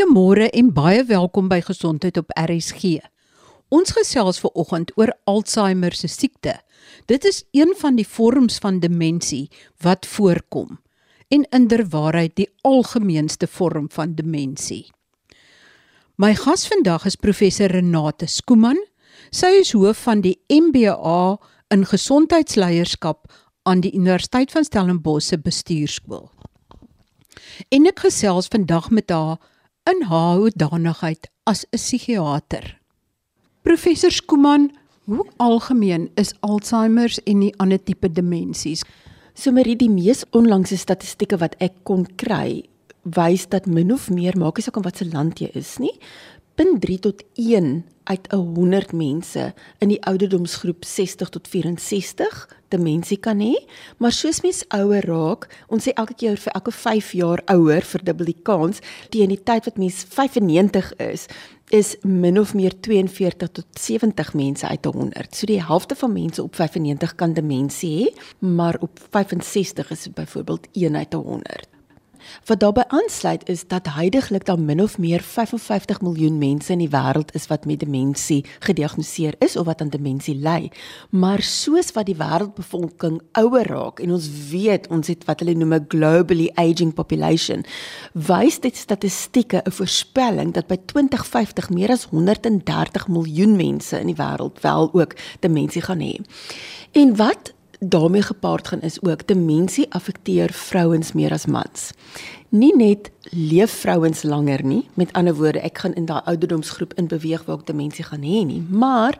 Goeiemôre en baie welkom by Gesondheid op RSG. Ons gesels ver oggend oor Alzheimer se siekte. Dit is een van die vorms van demensie wat voorkom en inderwaarheid die algemeenste vorm van demensie. My gas vandag is professor Renate Skooman. Sy is hoof van die MBA in gesondheidsleierskap aan die Universiteit van Stellenbosch se bestuurskool. En ek gesels vandag met haar in haar hoedanigheid as 'n psigiater. Professor Skuman, hoe algemeen is Alzheimer en die ander tipe demensies? Sommige die mees onlangse statistieke wat ek kon kry, wys dat min of meer maak nie saak om watter land jy is nie, 0.3 tot 1 uit 'n 100 mense in die ouderdomsgroep 60 tot 64 demensie kan hê, maar soos mens ouer raak, ons sê elke keer vir elke 5 jaar ouer verdubbel die kans teen die tyd wat mens 95 is, is min of meer 42 tot 70 mense uit 100. So die helfte van mense op 95 kan demensie hê, maar op 65 is dit byvoorbeeld 1 uit 100. Wat daarbey aansluit is dat heidaglik daar min of meer 55 miljoen mense in die wêreld is wat met demensie gediagnoseer is of wat aan demensie ly. Maar soos wat die wêreldbevolking ouer raak en ons weet ons het wat hulle noem 'n globally aging population, wys dit statistieke 'n voorspelling dat by 2050 meer as 130 miljoen mense in die wêreld wel ook demensie gaan hê. En wat daarmee gepaard gaan is ook demensie affekteer vrouens meer as mans. Nie net leef vrouens langer nie, met ander woorde, ek gaan in daai ouderdomsgroep in beweeg waar ek demensie gaan hê nie, maar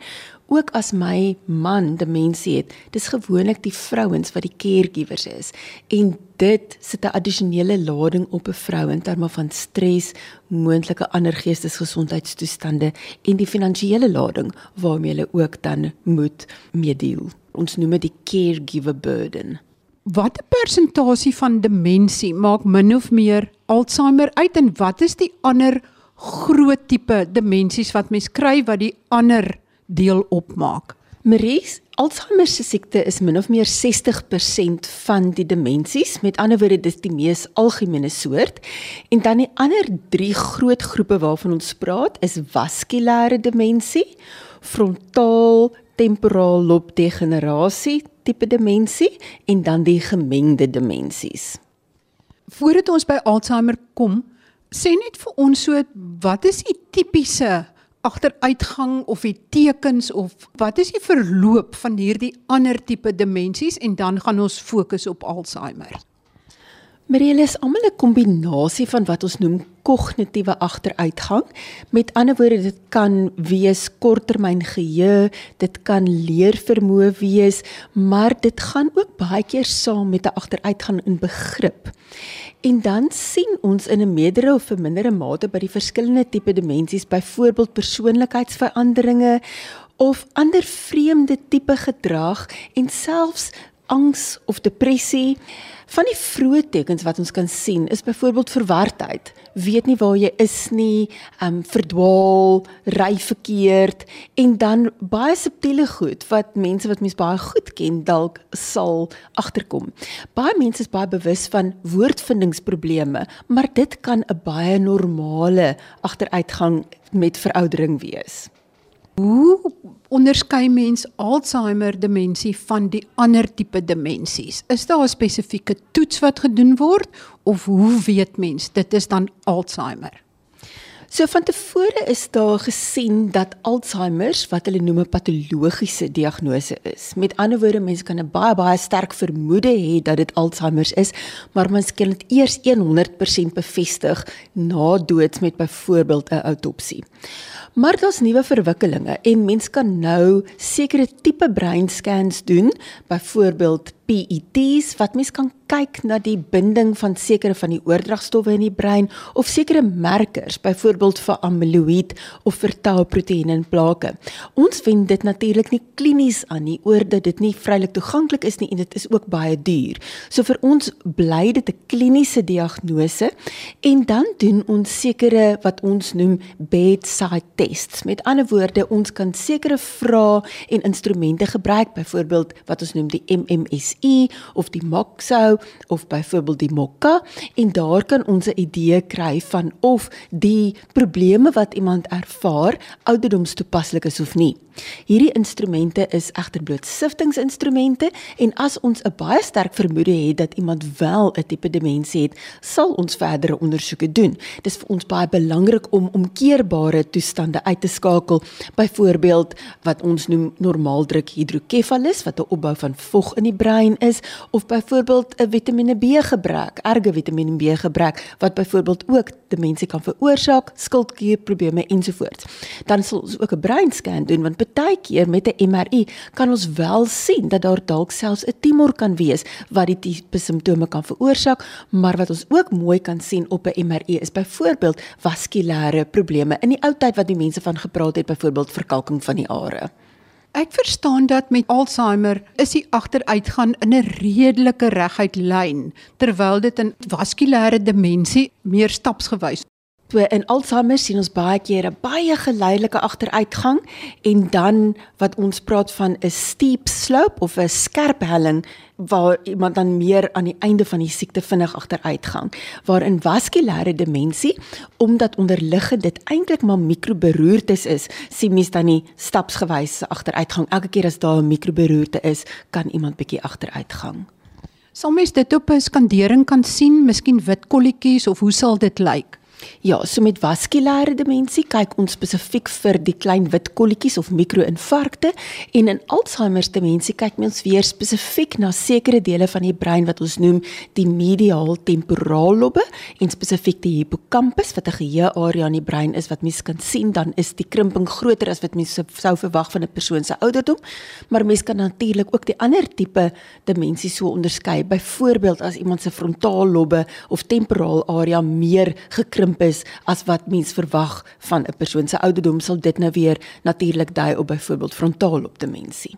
ook as my man demensie het, dis gewoonlik die vrouens wat die caregivers is en dit sit 'n addisionele lading op 'n vrou in terme van stres, moontlike ander geestesgesondheidstoestande en die finansiële lading waarmee hulle ook dan moet meedeel ons noem dit die caregiver burden. Watter persentasie van demensie maak min of meer Alzheimer uit en wat is die ander groot tipe demensies wat mens kry wat die ander deel opmaak? Maries, Alzheimer se siekte is min of meer 60% van die demensies. Met ander woorde, dis die mees algemene soort. En dan die ander 3 groot groepe waarvan ons praat, is vaskulêre demensie, frontaal temporaal loop degenerasie tipe demensie en dan die gemengde demensies. Voordat ons by Alzheimer kom, sê net vir ons so wat is die tipiese agteruitgang of die tekens of wat is die verloop van hierdie ander tipe demensies en dan gaan ons fokus op Alzheimer. Marielle is almal 'n kombinasie van wat ons noem kognitiewe agteruitgang. Met ander woorde, dit kan wees korttermyn geheue, dit kan leervermoë wees, maar dit gaan ook baie keer saam met 'n agteruitgang in begrip. En dan sien ons in 'n meerdere of verminderde mate by die verskillende tipe demensies, byvoorbeeld persoonlikheidsveranderinge of ander vreemde tipe gedrag en selfs angs of depressie. Van die vroeë tekens wat ons kan sien is byvoorbeeld verwardheid. Weet nie waar jy is nie, ehm um, verdwaal, ry verkeerd en dan baie subtiele goed wat mense wat mens baie goed ken dalk sal agterkom. Baie mense is baie bewus van woordvindingsprobleme, maar dit kan 'n baie normale agteruitgang met veroudering wees. Hoe onderskei mens Alzheimer demensie van die ander tipe demensies? Is daar 'n spesifieke toets wat gedoen word of hoe weet mens dit is dan Alzheimer? So van tevore is daar gesien dat Alzheimer, wat hulle noem 'n patologiese diagnose is. Met ander woorde, mense kan 'n baie baie sterk vermoede hê dat dit Alzheimer is, maar mens kan dit eers 100% bevestig na dood met byvoorbeeld 'n autopsie. Maar daar's nuwe verwikkelinge en mens kan nou sekere tipe breinscans doen, byvoorbeeld PETs wat mens kan kyk na die binding van sekere van die oordragstowwe in die brein of sekere markers, byvoorbeeld vir amyloïd of vir tauproteïene in plake. Ons wend dit natuurlik nie klinies aan nie oor dat dit nie vrylik toeganklik is nie en dit is ook baie duur. So vir ons bly dit 'n kliniese diagnose en dan doen ons sekere wat ons noem bedside tests. Met ander woorde, ons kan sekere vrae en instrumente gebruik, byvoorbeeld wat ons noem die MMSI of die MOXO of byvoorbeeld die mokka en daar kan ons 'n idee kry van of die probleme wat iemand ervaar ouderdomstoepaslik is of nie. Hierdie instrumente is egter bloot siftingsinstrumente en as ons 'n baie sterk vermoede het dat iemand wel 'n tipe demensie het, sal ons verdere ondersoeke doen. Dis vir ons baie belangrik om omkeerbare toestande uit te skakel, byvoorbeeld wat ons noem normaaldruk hidrokefalus wat 'n opbou van vog in die brein is of byvoorbeeld 'n Vitamiene B gebrek, erge Vitamiene B gebrek wat byvoorbeeld ook demensie kan veroorsaak, skildklierprobleme ensovoorts. Dan sal ons ook 'n breinscan doen want baie keer met 'n MRI kan ons wel sien dat daar dalk selfs 'n tumor kan wees wat die tipe simptome kan veroorsaak, maar wat ons ook mooi kan sien op 'n MRI is byvoorbeeld vaskulêre probleme in die ou tyd wat die mense van gepraat het byvoorbeeld verkalking van die are. Ek verstaan dat met Alzheimer is die agteruitgaan in 'n redelike reguit lyn terwyl dit in vaskulêre demensie meer stapsgewys in Alzheimer sien ons baie keer 'n baie geleidelike agteruitgang en dan wat ons praat van 'n steep slope of 'n skerp helling waar iemand dan meer aan die einde van die siekte vinnig agteruitgang. Waar in vaskulêre demensie, omdat onderliggend dit eintlik maar mikroberoertes is, sien mens dan nie stapsgewyse agteruitgang. Elke keer as daar 'n mikroberoerte is, kan iemand bietjie agteruitgang. Mens dit op 'n skandering kan sien, miskien wit kolletjies of hoe sal dit lyk? Ja, so met vaskulêre demensie kyk ons spesifiek vir die klein wit kolletjies of mikroinfarkte en in Alzheimer se demensie kyk ons weer spesifiek na sekere dele van die brein wat ons noem die medial temporaal lobbe en spesifiek die hippocampus wat 'n geheue area in die brein is wat mens kan sien dan is die krimping groter as wat mens sou verwag van 'n persoon se ouderdom, maar mens kan natuurlik ook die ander tipe demensie so onderskei. Byvoorbeeld as iemand se frontaal lobbe of temporaal area meer gekrimp is as wat mens verwag van 'n persoon se ouderdom sal dit nou weer natuurlik dui op byvoorbeeld frontaalopdemensie.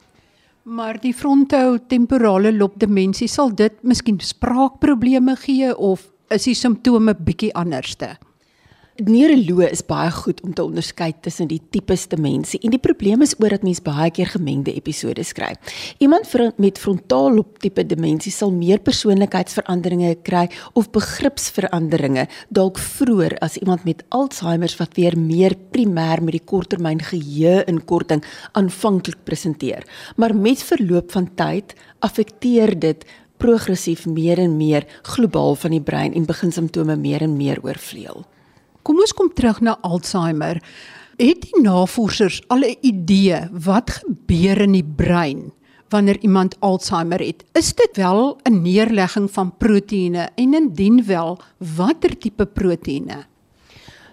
Maar die frontotemporale lobdemensie sal dit miskien spraakprobleme gee of is die simptome bietjie anderste? Neuroloë is baie goed om te onderskei tussen die tipes demensie en die probleem is oor dat mens baie keer gemengde episode skryf. Iemand met frontaallob tipe demensie sal meer persoonlikheidsveranderinge kry of begripsveranderinge dalk vroeër as iemand met Alzheimer wat weer meer primêr met die korttermyn geheue-inkorting aanvanklik presenteer. Maar met verloop van tyd affekteer dit progressief meer en meer globaal van die brein en begin simptome meer en meer oorvleuel. Kom ons kom terug na Alzheimer. Het die navorsers al 'n idee wat gebeur in die brein wanneer iemand Alzheimer het? Is dit wel 'n neerlegging van proteïene en indien wel, watter tipe proteïene?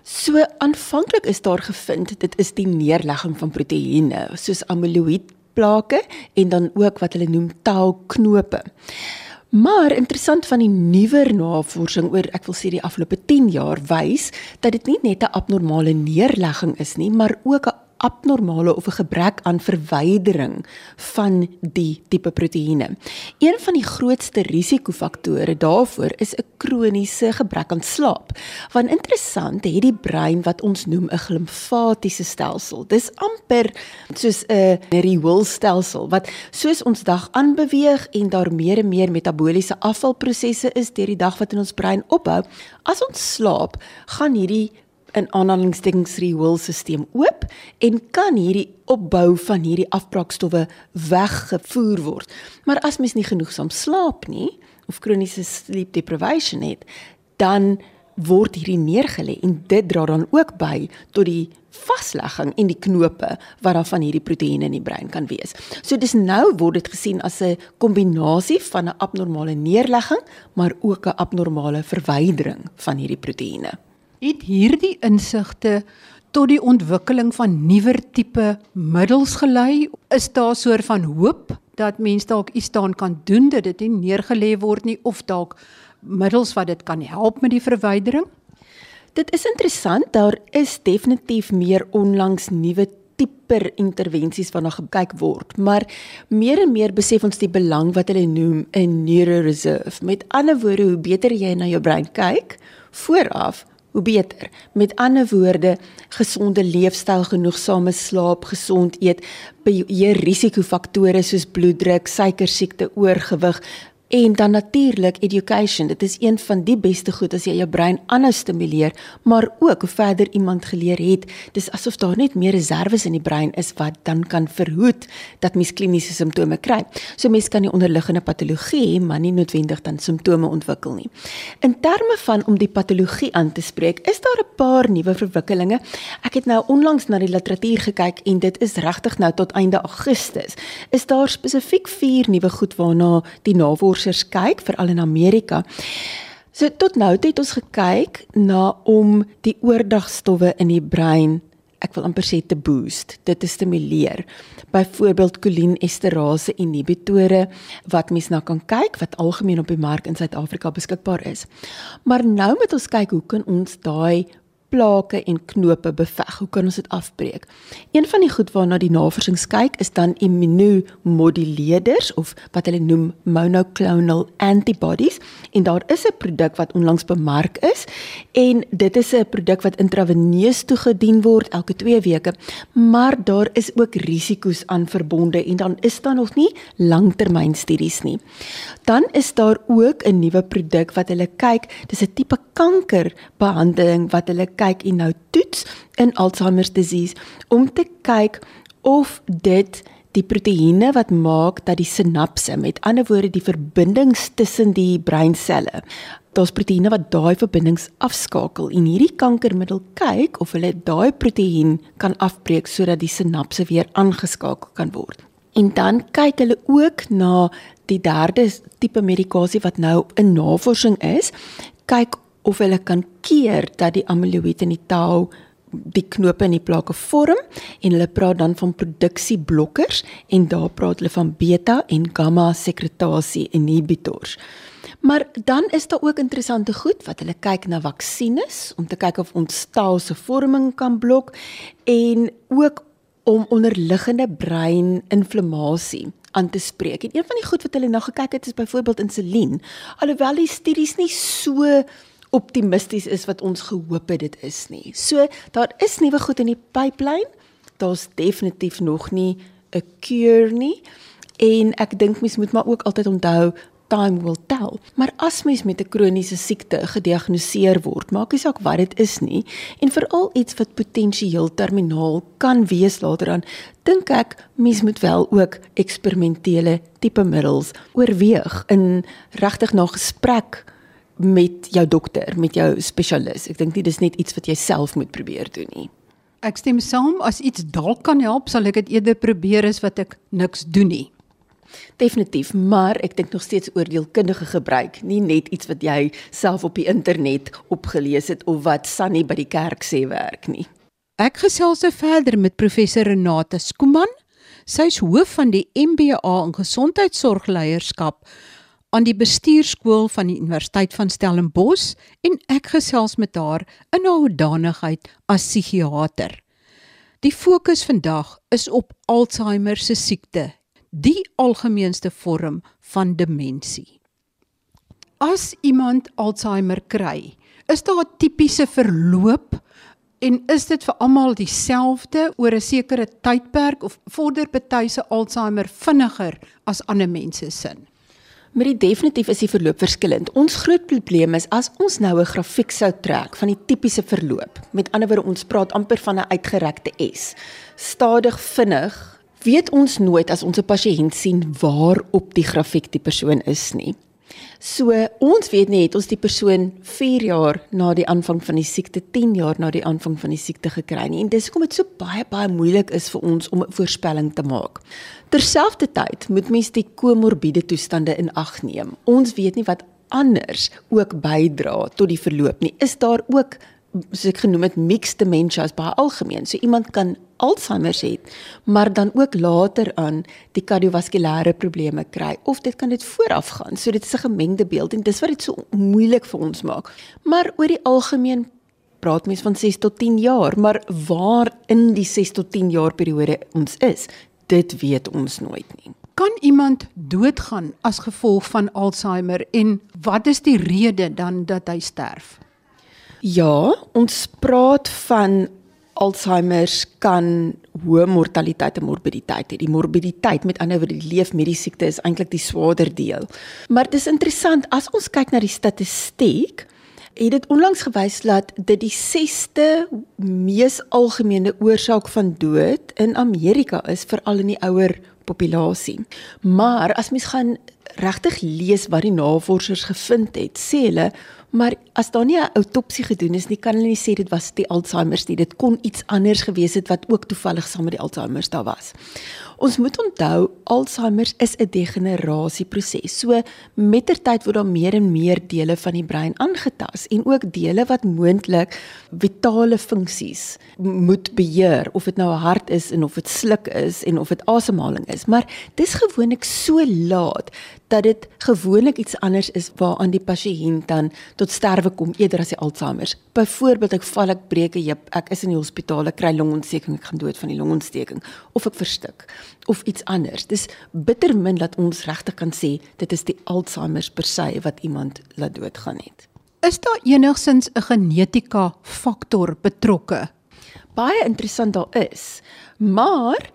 So aanvanklik is daar gevind dit is die neerlegging van proteïene soos amyloïdplake en dan ook wat hulle noem tau-knope. Maar interessant van die nuwer navorsing oor ek wil sê die afgelope 10 jaar wys dat dit nie net 'n abnormale neerlegging is nie, maar ook 'n abnormale of 'n gebrek aan verwydering van die tipe proteïene. Een van die grootste risikofaktore daarvoor is 'n kroniese gebrek aan slaap. Want interessant, het die brein wat ons noem 'n glimfatiese stelsel. Dis amper soos 'n rioolstelsel wat soos ons dag aanbeweeg en daar meer en meer metabooliese afvalprosesse is deur die dag wat in ons brein ophou. As ons slaap, gaan hierdie in aanhalingstekens rioolstelsel oop en kan hierdie opbou van hierdie afbraakstowwe weggevoer word. Maar as mens nie genoegsaam slaap nie of kroniese sleep deprivation het, dan word hierdie neergelê en dit dra dan ook by tot die vaslegging en die knope wat daar van hierdie proteïene in die brein kan wees. So dis nou word dit gesien as 'n kombinasie van 'n abnormale neerlegging, maar ook 'n abnormale verwydering van hierdie proteïene. Het hierdie insigte tot die ontwikkeling van nuwer tipe middels gelei? Is daar 'n soort van hoop dat mense dalk iets daaraan kan doen dat dit nie neergelê word nie of dalk middels wat dit kan help met die verwydering? Dit is interessant, daar is definitief meer onlangs nuwe dieper intervensies waarna gekyk word, maar meer en meer besef ons die belang wat hulle noem 'n neuroreserve. Met ander woorde, hoe beter jy na jou brein kyk vooraf, hoe beter. Met ander woorde, gesonde leefstyl, genoegsame slaap, gesond eet, beheer risikofaktore soos bloeddruk, suiker siekte, oorgewig, En dan natuurlik education. Dit is een van die beste goed as jy jou brein aanhou stimuleer, maar ook hoe verder iemand geleer het, dis asof daar net meer reserves in die brein is wat dan kan verhoed dat mens kliniese simptome kry. So mens kan die onderliggende patologie hê, maar nie noodwendig dan simptome ontwikkel nie. In terme van om die patologie aan te spreek, is daar 'n paar nuwe verwikkelinge. Ek het nou onlangs na die literatuur gekyk en dit is regtig nou tot einde Augustus. Is daar spesifiek 4 nuwe goed waarna die navorsing navorsers kyk veral in Amerika. So tot nou het ons gekyk na om die oordagstowwe in die brein ek wil amper sê te boost, dit te stimuleer. Byvoorbeeld cholinesterase inhibitore wat mens na kan kyk wat algemeen op die mark in Suid-Afrika beskikbaar is. Maar nou moet ons kyk hoe kan ons daai plake en knope beveg. Hoe kan ons dit afbreek? Een van die goed waarna die navorsing kyk is dan immunomoduleerders of wat hulle noem monoclonal antibodies en daar is 'n produk wat onlangs bemark is en dit is 'n produk wat intraveneus toegedien word elke 2 weke, maar daar is ook risiko's aan verbonde en dan is daar nog nie langtermynstudies nie. Dan is daar ook 'n nuwe produk wat hulle kyk, dis 'n tipe kankerbehandeling wat hulle kyk en nou toets in Alzheimer's disease om te kyk of dit die proteïene wat maak dat die sinapse, met ander woorde die verbindings tussen die breinselle, daar's proteïene wat daai verbindings afskakel en hierdie kankermiddel kyk of hulle daai proteïen kan afbreek sodat die sinapse weer aangeskakel kan word. En dan kyk hulle ook na die derde tipe medikasie wat nou in navorsing is, kyk of hulle kan keer dat die amyloïd in die tau die knope in die plake vorm en hulle praat dan van produksieblokkers en daar praat hulle van beta en gamma sekretasie inhibitors. Maar dan is daar ook interessante goed wat hulle kyk na vaksines om te kyk of ons taal se vorming kan blok en ook om onderliggende breininflammasie aan te spreek. En een van die goed wat hulle na gekyk het is byvoorbeeld insulien. Alhoewel die studies nie so optimisties is wat ons gehoop het dit is nie. So daar is nuwe goed in die pipeline. Daar's definitief nog nie 'n cure nie. En ek dink mens moet maar ook altyd onthou time will tell. Maar as mens met 'n kroniese siekte gediagnoseer word, maak nie saak wat dit is nie, en veral iets wat potensieel terminaal kan wees later aan, dink ek mens moet wel ook eksperimentele tipe middels oorweeg in regtig na gesprek met jou dokter, met jou spesialis. Ek dink nie dis net iets wat jy self moet probeer doen nie. Ek stem saam, as iets dalk kan help, sal ek dit eerder probeer as wat ek niks doen nie. Definitief, maar ek dink nog steeds oordeelkundige gebruik, nie net iets wat jy self op die internet opgelees het of wat Sunny by die kerk sê werk nie. Ek gesels se verder met professor Renate Skuman. Sy is hoof van die MBA in gesondheidsorgleierskap aan die bestuurskool van die Universiteit van Stellenbosch en ek gesels met haar in haar hoedanigheid as psigiater. Die fokus vandag is op Alzheimer se siekte, die algemeenste vorm van demensie. As iemand Alzheimer kry, is daar 'n tipiese verloop en is dit vir almal dieselfde oor 'n sekere tydperk of vorder party se Alzheimer vinniger as ander mense se? Maar die definitief is die verloop verskillend. Ons groot probleem is as ons nou 'n grafiek sou trek van die tipiese verloop. Met ander woorde, ons praat amper van 'n uitgerekte S. Stadig, vinnig, weet ons nooit as ons 'n pasiënt sien waar op die grafiek die persoon is nie. So ons weet net ons die persoon 4 jaar na die aanvang van die siekte, 10 jaar na die aanvang van die siekte gekry nie. En dis hoekom dit so baie baie moeilik is vir ons om 'n voorspelling te maak. Terselfdertyd moet mens die komorbiede toestande in ag neem. Ons weet nie wat anders ook bydra tot die verloop nie. Is daar ook soos ek genoem het mixed dementia is baie algemeen. So iemand kan Alzheimer hê, maar dan ook later aan die kardiovaskulêre probleme kry of dit kan dit vooraf gaan. So dit is 'n gemengde beeld en dis wat dit so moeilik vir ons maak. Maar oor die algemeen praat mens van 6 tot 10 jaar, maar waar in die 6 tot 10 jaar periode ons is, dit weet ons nooit nie. Kan iemand doodgaan as gevolg van Alzheimer en wat is die rede dan dat hy sterf? Ja, ons praat van Alzheimer kan hoë mortaliteit en morbiditeit het. Die morbiditeit, met ander woorde, die leef met die siekte is eintlik die swaarder deel. Maar dis interessant as ons kyk na die statistiek, het dit onlangs gewys dat dit die 6ste mees algemene oorsaak van dood in Amerika is, veral in die ouer populasie. Maar as mens gaan regtig lees wat die navorsers gevind het, sê hulle Maar as daar nie 'n autopsie gedoen is nie, kan hulle nie sê dit was die Alzheimer nie. Dit kon iets anders gewees het wat ook toevallig saam met die Alzheimer daar was. Ons moet onthou Alzheimer is 'n degenerasieproses. So mettertyd word daar meer en meer dele van die brein aangetast en ook dele wat moontlik vitale funksies moet beheer, of dit nou 'n hart is en of dit sluk is en of dit asemhaling is. Maar dis gewoonlik so laat dat dit gewoonlik iets anders is waaraan die pasiënt dan tot sterwe kom eerder as die Alzheimer. Byvoorbeeld ek val ek breek 'n heup, ek is in die hospitaal, ek kry longontsteking, ek gaan dood van die longontsteking of ek verstik of iets anders. Dis bitter min dat ons regtig kan sê dit is die Alzheimer per se wat iemand laat doodgaan het. Is daar enigsins 'n genetika faktor betrokke? Baie interessant daar is. Maar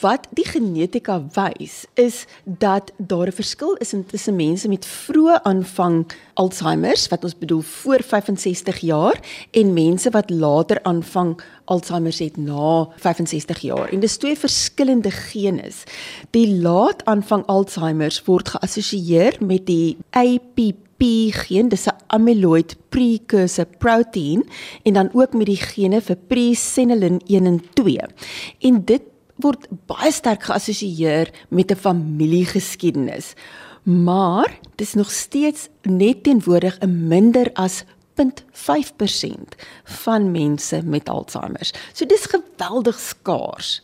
wat die genetika wys is dat daar 'n verskil is tussen mense met vroeë aanvang Alzheimer, wat ons bedoel voor 65 jaar en mense wat later aanvang Alzheimer het na 65 jaar. En dis twee verskillende genes. Die laat aanvang Alzheimer word geassosieer met die APP geen dis 'n amyloid precursor protein en dan ook met die gene vir presenilin 1 en 2. En dit word baie sterk geassosieer met 'n familiegeskiedenis. Maar dis nog steeds net teenwoordig 'n minder as 0.5% van mense met Alzheimer. So dis geweldig skaars.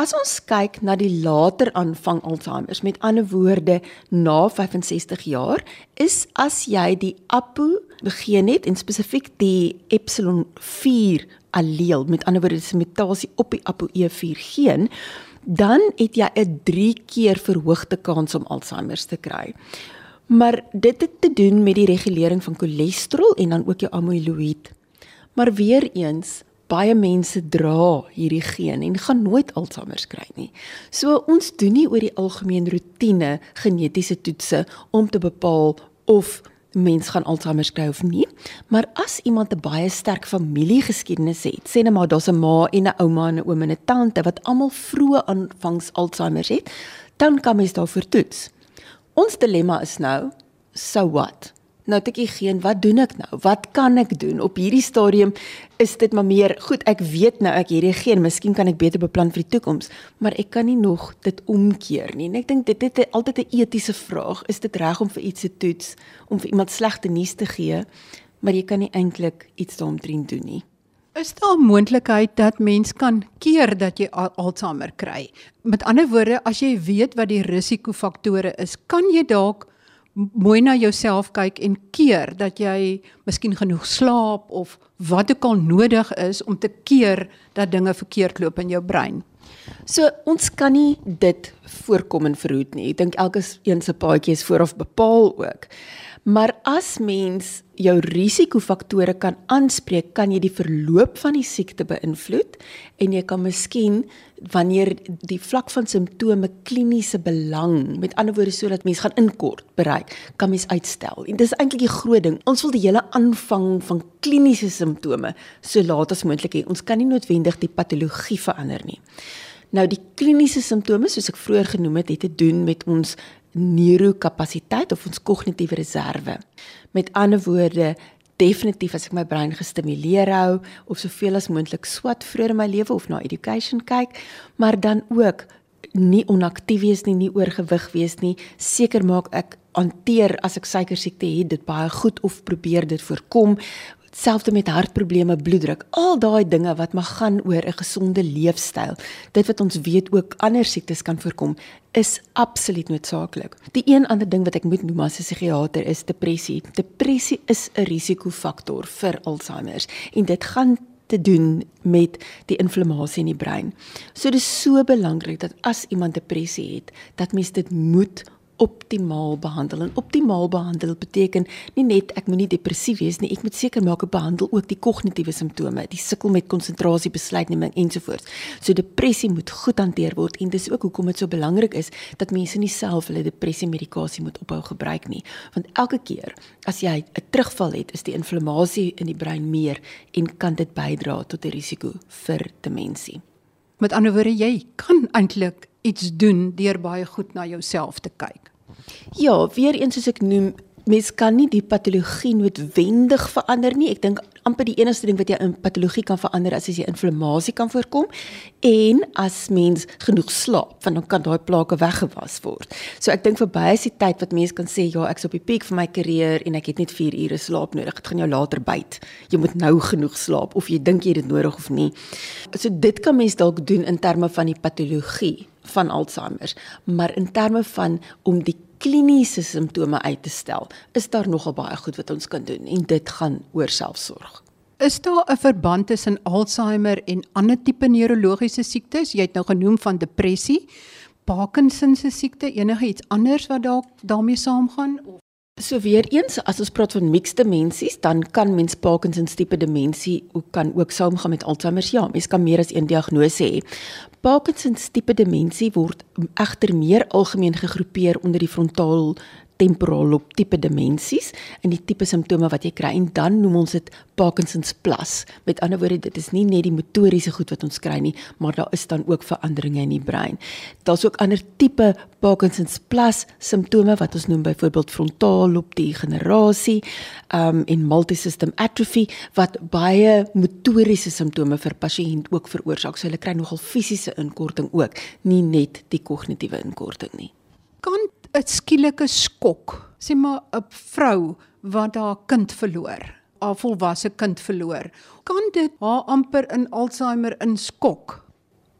As ons kyk na die later aanvang Alzheimer, met ander woorde na 65 jaar, is as jy die APO begin het en spesifiek die epsilon 4 alleel, met ander woorde dis 'n mutasie op die ApoE4 geen, dan het jy 'n 3 keer verhoogde kans om Alzheimer te kry. Maar dit het te doen met die regulering van cholesterol en dan ook jou amyloïd. Maar weer eens baie mense dra hierdie geen en gaan nooit Alzheimer kry nie. So ons doen nie oor die algemeen rotine genetiese toetse om te bepaal of mens gaan Alzheimer kry of nie. Maar as iemand 'n baie sterk familiegeskiedenis het, sê net maar daar's 'n ma en 'n ouma en 'n oom en 'n tante wat almal vroeë aanvangs Alzheimer het, dan kan mens daarvoor toets. Ons dilemma is nou, so what? Nou ek geen wat doen ek nou? Wat kan ek doen? Op hierdie stadium is dit maar meer goed, ek weet nou ek hierdie geen, miskien kan ek beter beplan vir die toekoms, maar ek kan nie nog dit omkeer nie. En ek dink dit is altyd 'n etiese vraag. Is dit reg om vir iets te toets om vir iemand slegte nuus te gee, maar jy kan nie eintlik iets daaromtrent doen nie? Is daar 'n moontlikheid dat mens kan keer dat jy Alzheimer kry? Met ander woorde, as jy weet wat die risikofaktore is, kan jy dalk mooi na jouself kyk en keer dat jy miskien genoeg slaap of wat ook al nodig is om te keer dat dinge verkeerd loop in jou brein. So ons kan nie dit voorkom en verhoed nie. Ek dink elke een se paadjie is vooraf bepaal ook. Maar as mens jou risikofaktore kan aanspreek, kan jy die verloop van die siekte beïnvloed en jy kan miskien wanneer die vlak van simptome kliniese belang, met ander woorde sodat mens gaan inkort bereik, kan mens uitstel. En dis eintlik die groot ding. Ons wil die hele aanvang van kliniese simptome so laat as moontlik hê. Ons kan nie noodwendig die patologie verander nie. Nou die kliniese simptome soos ek vroeër genoem het, het te doen met ons neurokapasiteit of ons kognitiewe reserve. Met ander woorde, definitief as ek my brein gestimuleer hou of soveel as moontlik swat vroeër in my lewe of na education kyk, maar dan ook nie onaktief wees nie, nie oorgewig wees nie, seker maak ek hanteer as ek suiker siekte het dit baie goed of probeer dit voorkom selfs met hartprobleme, bloeddruk, al daai dinge wat mag gaan oor 'n gesonde leefstyl. Dit wat ons weet ook ander siektes kan voorkom, is absoluut noodsaaklik. Die een ander ding wat ek moet noem as 'n psigiater is depressie. Depressie is 'n risikofaktor vir Alzheimer en dit gaan te doen met die inflammasie in die brein. So dis so belangrik dat as iemand depressie het, dat mens dit moet optimaal behandel. En optimaal behandel beteken nie net ek moenie depressief wees nie, ek moet seker maak ek behandel ook die kognitiewe simptome, die sukkel met konsentrasie, besluitneming ensovoorts. So depressie moet goed hanteer word en dis ook hoekom dit so belangrik is dat mense nie self hulle depressie medikasie moet ophou gebruik nie, want elke keer as jy 'n terugval het, is die inflammasie in die brein meer en kan dit bydra tot 'n risiko vir demensie. Met ander woorde, jy kan eintlik iets doen deur baie goed na jouself te kyk. Ja, weer eens soos ek noem, mens kan nie die patologie noodwendig verander nie. Ek dink amper die enigste ding wat jy in patologie kan verander is as jy inflammasie kan voorkom en as mens genoeg slaap, want dan kan daai plake weggewas word. So ek dink verby is die tyd wat mense kan sê ja, ek's op die piek van my karier en ek het net 4 ure slaap nodig. Dit gaan jou later byt. Jy moet nou genoeg slaap of jy dink jy het dit nodig of nie. So dit kan mens dalk doen in terme van die patologie van Alzheimer, maar in terme van om die kliniese simptome uit te stel, is daar nogal baie goed wat ons kan doen en dit gaan oor selfsorg. Is daar 'n verband tussen Alzheimer en ander tipe neurologiese siektes? Jy het nou genoem van depressie, Parkinson se siekte, enige iets anders wat dalk daarmee saamgaan of So weer eens, as ons praat van mixed demensies, dan kan mens Parkinson tipe demensie ook kan ook saamgaan met Alzheimer. Ja, mens kan meer as een diagnose hê. Parkinson tipe demensie word egter meer algemeen gegroepeer onder die frontaal temporaal loop tipe demensies en die tipe simptome wat jy kry en dan noem ons dit Parkinson's plus. Met ander woorde, dit is nie net die motoriese goed wat ons kry nie, maar daar is dan ook veranderinge in die brein. Daar's ook ander tipe Parkinson's plus simptome wat ons noem byvoorbeeld frontaal loop degenerasie, um en multisystem atrophy wat baie motoriese simptome vir pasiënt ook veroorsaak. So hulle kry nogal fisiese inkorting ook, nie net die kognitiewe inkorting nie. Kan 'n skielike skok, sê maar 'n vrou wat haar kind verloor, haar volwasse kind verloor, kan dit haar amper in Alzheimer inskok?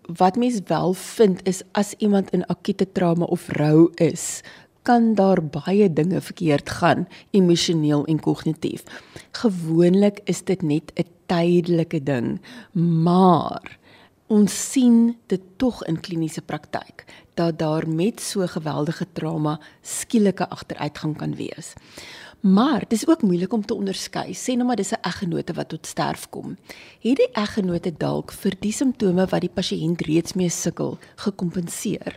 Wat mens wel vind is as iemand in akute trauma of rou is, kan daar baie dinge verkeerd gaan emosioneel en kognitief. Gewoonlik is dit net 'n tydelike ding, maar ons sien dit tog in kliniese praktyk dat daar met so geweldige trauma skielike agteruitgang kan wees. Maar dis ook moeilik om te onderskei. Sê nou maar dis 'n eggenote wat tot sterf kom. Het die eggenote dalk vir die simptome wat die pasiënt reeds mee sukkel gekompenseer?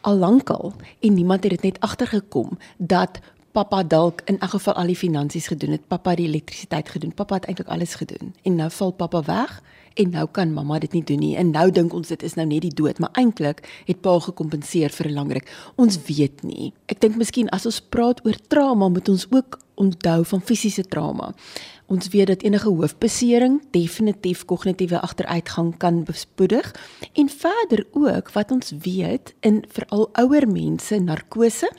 Al lankal en niemand het dit net agtergekom dat pappa dalk in elk geval al die finansies gedoen het, pappa die elektrisiteit gedoen, pappa het eintlik alles gedoen en nou val pappa weg en nou kan mamma dit nie doen nie. En nou dink ons dit is nou net die dood maar eintlik het pa gekompenseer vir 'n langer ons weet nie. Ek dink miskien as ons praat oor trauma moet ons ook onthou van fisiese trauma. Ons weet dat enige hoofbesering definitief kognitiewe agteruitgang kan bespoedig en verder ook wat ons weet in veral ouer mense narkose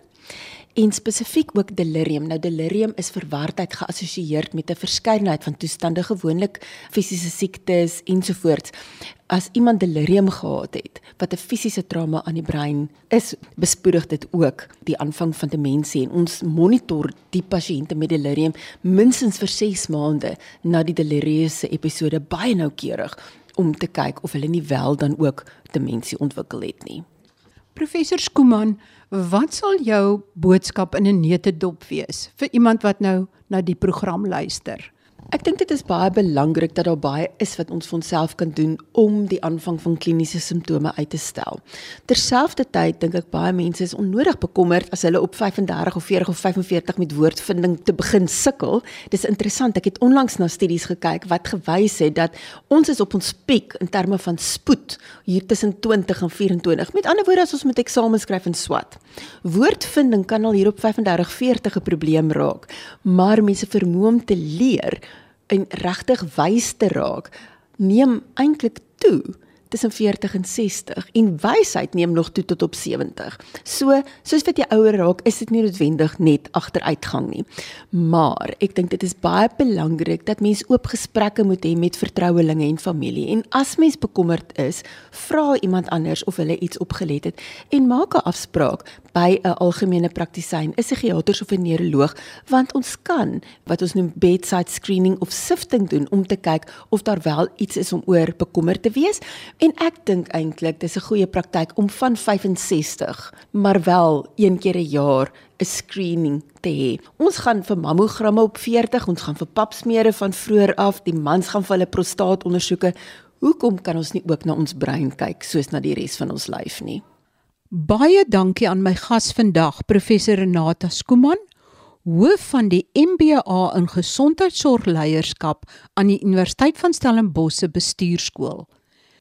en spesifiek ook delirium. Nou delirium is verwardheid geassosieer met 'n verskeidenheid van toestande, gewoonlik fisiese siektes ensovoorts. As iemand delirium gehad het wat 'n fisiese trauma aan die brein is, bespoedig dit ook die aanvang van demensie en ons monitor die pasiënte met delirium minstens vir 6 maande na die deliriese episode baie noukeurig om te kyk of hulle nie wel dan ook demensie ontwikkel het nie. Professor Skuman, wat sal jou boodskap in 'n neutedop wees vir iemand wat nou na die program luister? Ek dink dit is baie belangrik dat daar baie is wat ons vir onsself kan doen om die aanvang van kliniese simptome uit te stel. Terselfdertyd dink ek baie mense is onnodig bekommerd as hulle op 35 of 40 of 45 met woordvinding te begin sukkel. Dis interessant, ek het onlangs na studies gekyk wat gewys het dat ons is op ons piek in terme van spoed hier tussen 20 en 24. Met ander woorde as ons met eksamen skryf en swat. Woordvinding kan al hier op 35 40 'n probleem raak, maar mense vermoë om te leer en regtig wys te raak neem eintlik toe tussen 40 en 60 en wysheid neem nog toe tot op 70. So, soos wat jy ouer raak, is dit nie noodwendig net agteruitgang nie. Maar ek dink dit is baie belangrik dat mens oop gesprekke moet hê met vertrouelinge en familie. En as mens bekommerd is, vra iemand anders of hulle iets opgelet het en maak 'n afspraak by 'n algemene praktisyn, 'n psigiater of 'n neuroloog, want ons kan wat ons noem bedside screening of sifting doen om te kyk of daar wel iets is om oor bekommerd te wees. En ek dink eintlik dis 'n goeie praktyk om van 65, maar wel een keer 'n jaar 'n screening te hê. Ons gaan vir mammogramme op 40, ons gaan vir papsmere van vroeër af, die mans gaan vir hulle prostaatondersoeke. Hoekom kan ons nie ook na ons brein kyk soos na die res van ons lyf nie? Baie dankie aan my gas vandag, professor Renata Skuman, hoof van die MBA in gesondheidsorgleierskap aan die Universiteit van Stellenbosch se bestuurskool.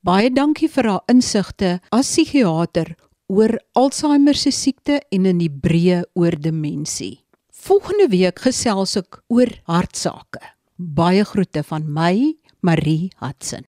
Baie dankie vir haar insigte as psigiater oor Alzheimer se siekte en in die breë oor demensie. Volgende week gesels ek oor hartsake. Baie groete van my, Marie Hudson.